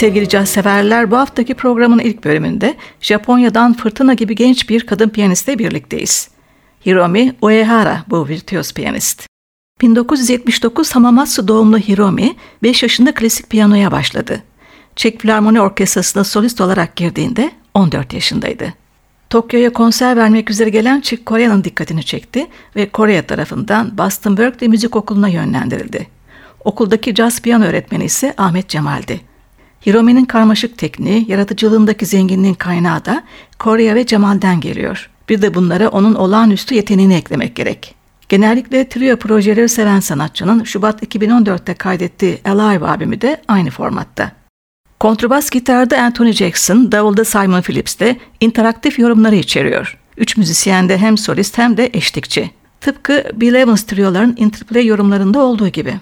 Sevgili caz severler bu haftaki programın ilk bölümünde Japonya'dan fırtına gibi genç bir kadın piyanistle birlikteyiz. Hiromi Uehara bu virtüöz piyanist. 1979 Hamamatsu doğumlu Hiromi 5 yaşında klasik piyanoya başladı. Çek Filarmoni Orkestrası'na solist olarak girdiğinde 14 yaşındaydı. Tokyo'ya konser vermek üzere gelen Chick Corea'nın dikkatini çekti ve Korea tarafından Boston Berkeley Müzik Okulu'na yönlendirildi. Okuldaki caz piyano öğretmeni ise Ahmet Cemal'di. Hiromi'nin karmaşık tekniği, yaratıcılığındaki zenginliğin kaynağı da Korea ve Cemal'den geliyor. Bir de bunlara onun olağanüstü yeteneğini eklemek gerek. Genellikle trio projeleri seven sanatçının Şubat 2014'te kaydettiği Alive albümü de aynı formatta. Kontrbas gitarda Anthony Jackson, davulda Simon Phillips de interaktif yorumları içeriyor. Üç müzisyen de hem solist hem de eşlikçi. Tıpkı Bill Evans trioların interplay yorumlarında olduğu gibi.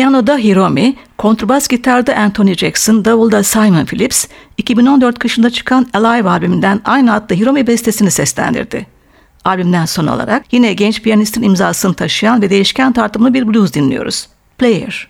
Piyanoda Hiromi, kontrbas gitarda Anthony Jackson, davulda Simon Phillips, 2014 kışında çıkan Alive albümünden aynı adlı Hiromi bestesini seslendirdi. Albümden son olarak yine genç piyanistin imzasını taşıyan ve değişken tartımlı bir blues dinliyoruz. Player.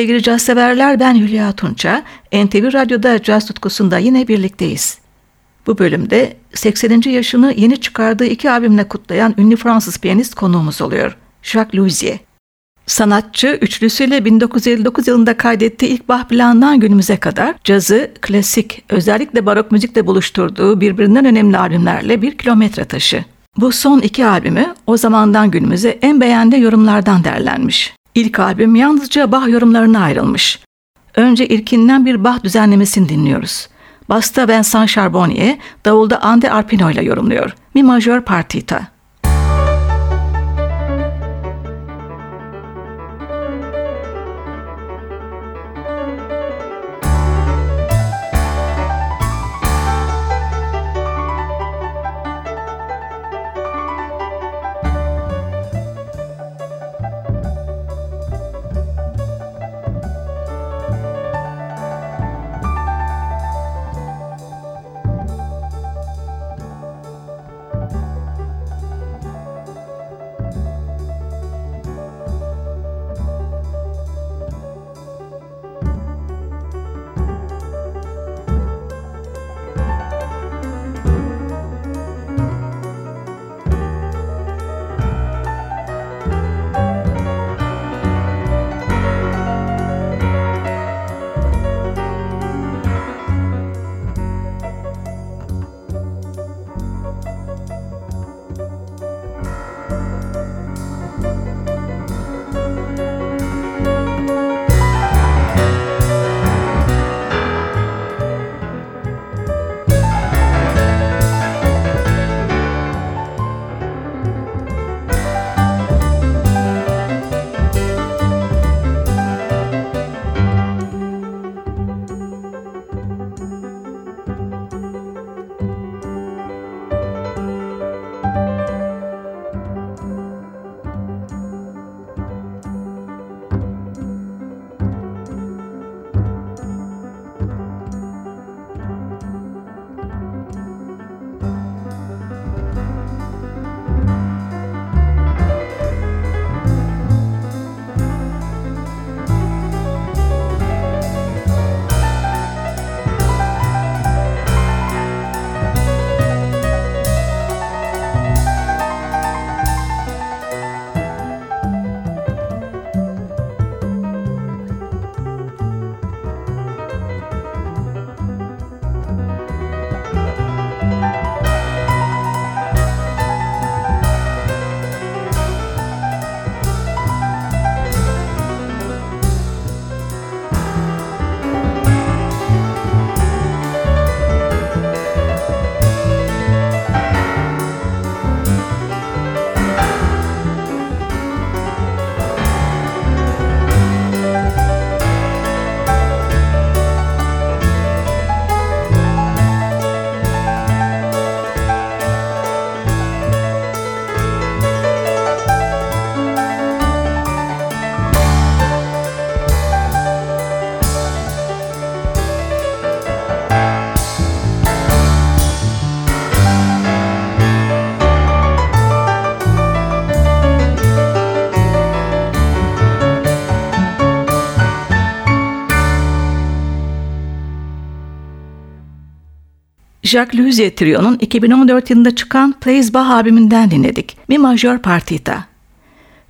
Sevgili caz severler ben Hülya Tunça. NTV Radyo'da caz tutkusunda yine birlikteyiz. Bu bölümde 80. yaşını yeni çıkardığı iki albümle kutlayan ünlü Fransız piyanist konuğumuz oluyor. Jacques Louisier. Sanatçı üçlüsüyle 1959 yılında kaydettiği ilk Bach planından günümüze kadar cazı, klasik, özellikle barok müzikle buluşturduğu birbirinden önemli albümlerle bir kilometre taşı. Bu son iki albümü o zamandan günümüze en beğendi yorumlardan derlenmiş. İlk albüm yalnızca Bach yorumlarına ayrılmış. Önce ilkinden bir Bach düzenlemesini dinliyoruz. Basta Vincent Charbonnier, davulda Ande Arpino ile yorumluyor. Mi majör partita. Jacques Louisier Trio'nun 2014 yılında çıkan Plays Bach albümünden dinledik. Mi Major Partita.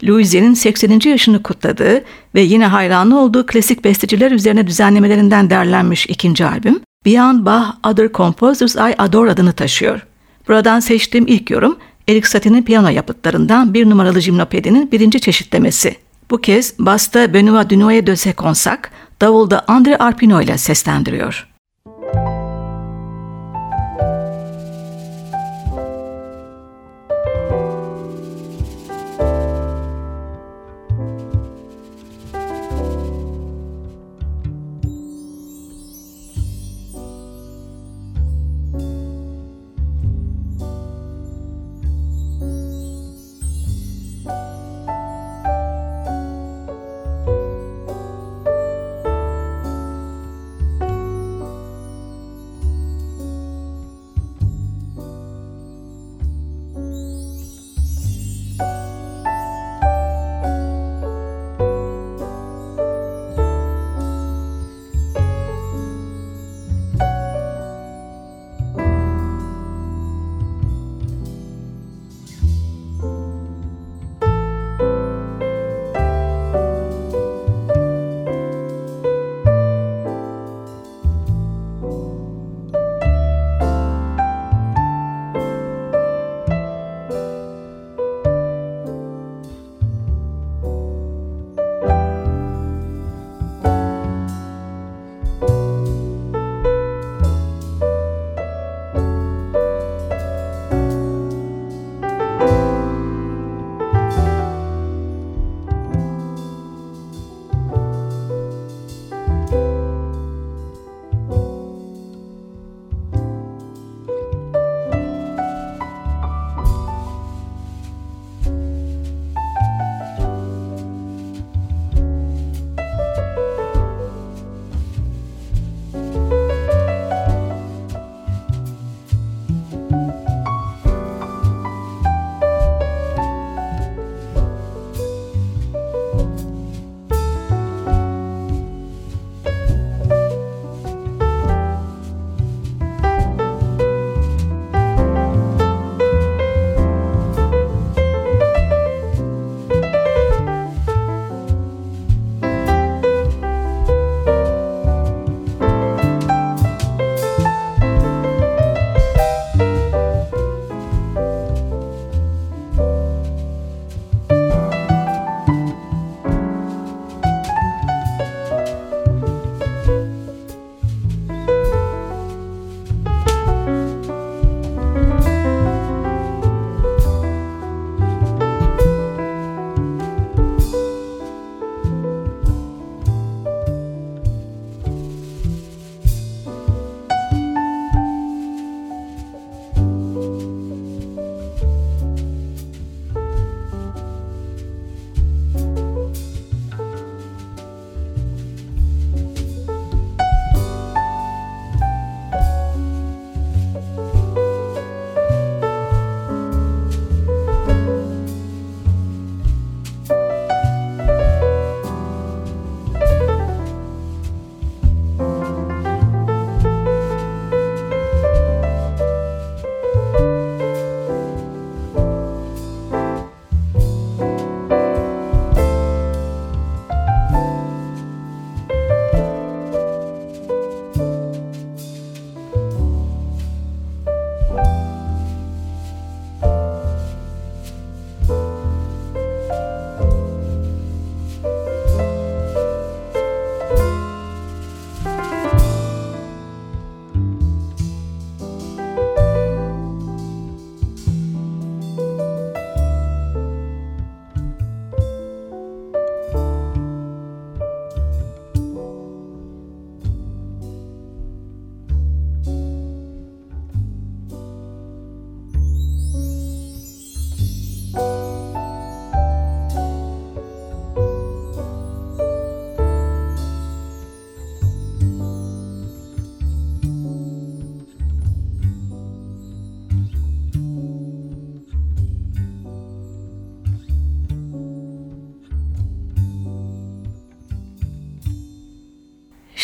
Louisier'in 80. yaşını kutladığı ve yine hayranlı olduğu klasik besteciler üzerine düzenlemelerinden derlenmiş ikinci albüm, Beyond Bach Other Composers I Adore adını taşıyor. Buradan seçtiğim ilk yorum, Erik Satie'nin piyano yapıtlarından bir numaralı jimnopedinin birinci çeşitlemesi. Bu kez basta Benoît Dunoyer de Seconsac, davulda André Arpino ile seslendiriyor.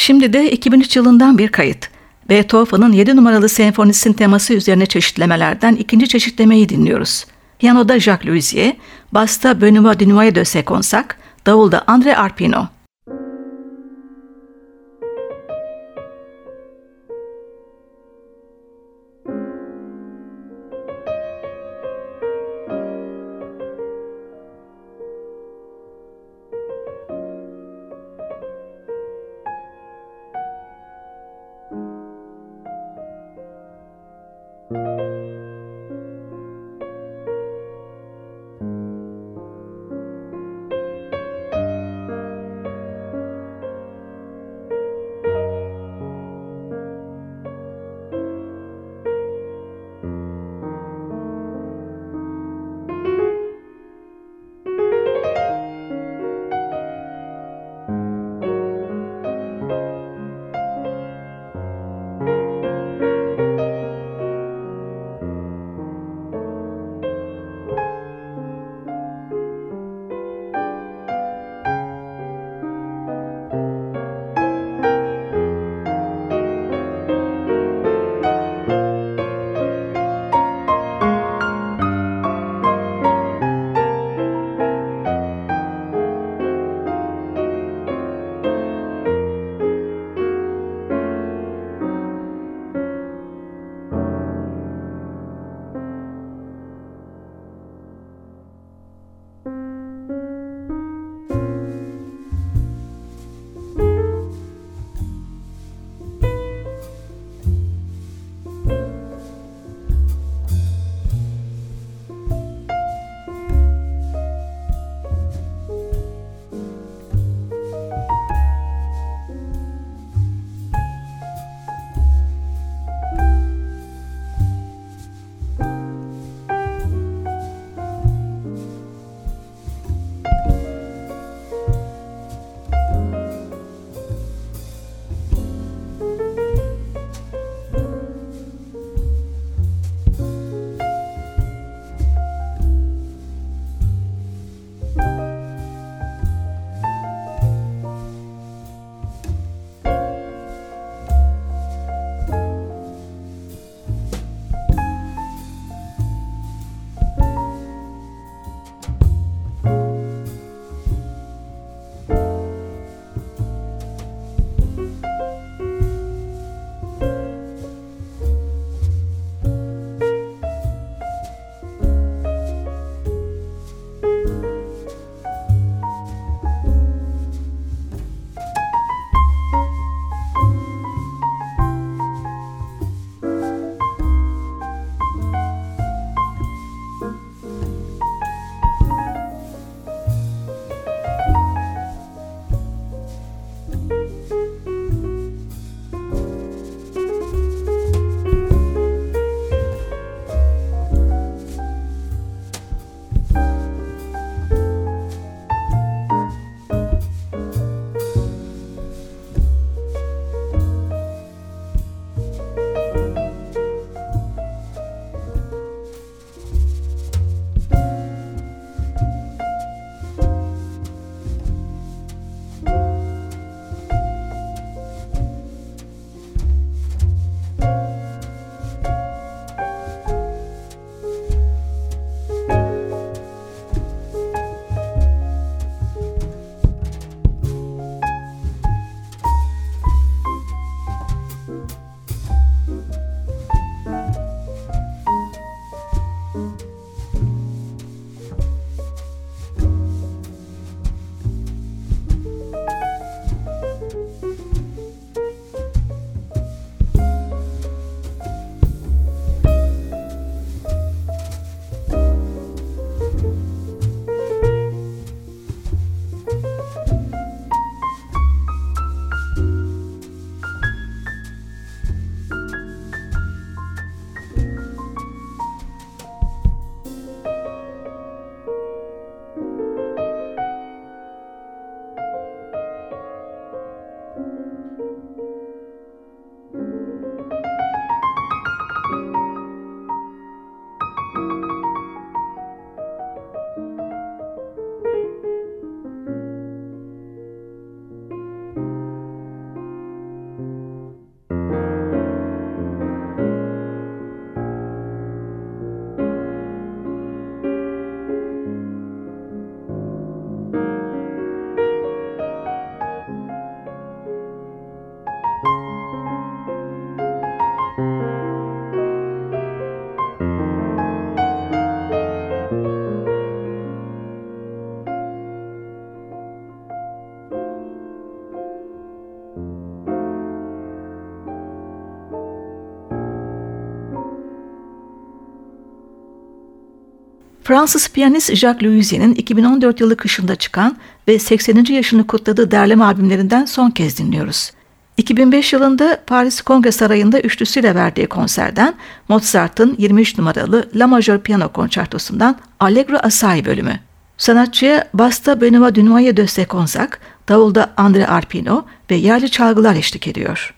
Şimdi de 2003 yılından bir kayıt. Beethoven'ın 7 numaralı senfonisinin teması üzerine çeşitlemelerden ikinci çeşitlemeyi dinliyoruz. Piyanoda Jacques Louisier, basta Benoît Dunoyer de Seconsac, davulda André Arpino. Fransız piyanist Jacques Louisier'in 2014 yılı kışında çıkan ve 80. yaşını kutladığı derleme albümlerinden son kez dinliyoruz. 2005 yılında Paris Kongre Sarayı'nda üçlüsüyle verdiği konserden Mozart'ın 23 numaralı La Major Piyano Konçertosu'ndan Allegro Assai bölümü. Sanatçıya Basta Benoît Dunoyer de Seconzac, davulda Andre Arpino ve yerli çalgılar eşlik ediyor.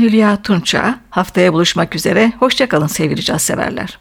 Hülya Tunça. Haftaya buluşmak üzere. Hoşçakalın sevgili caz severler.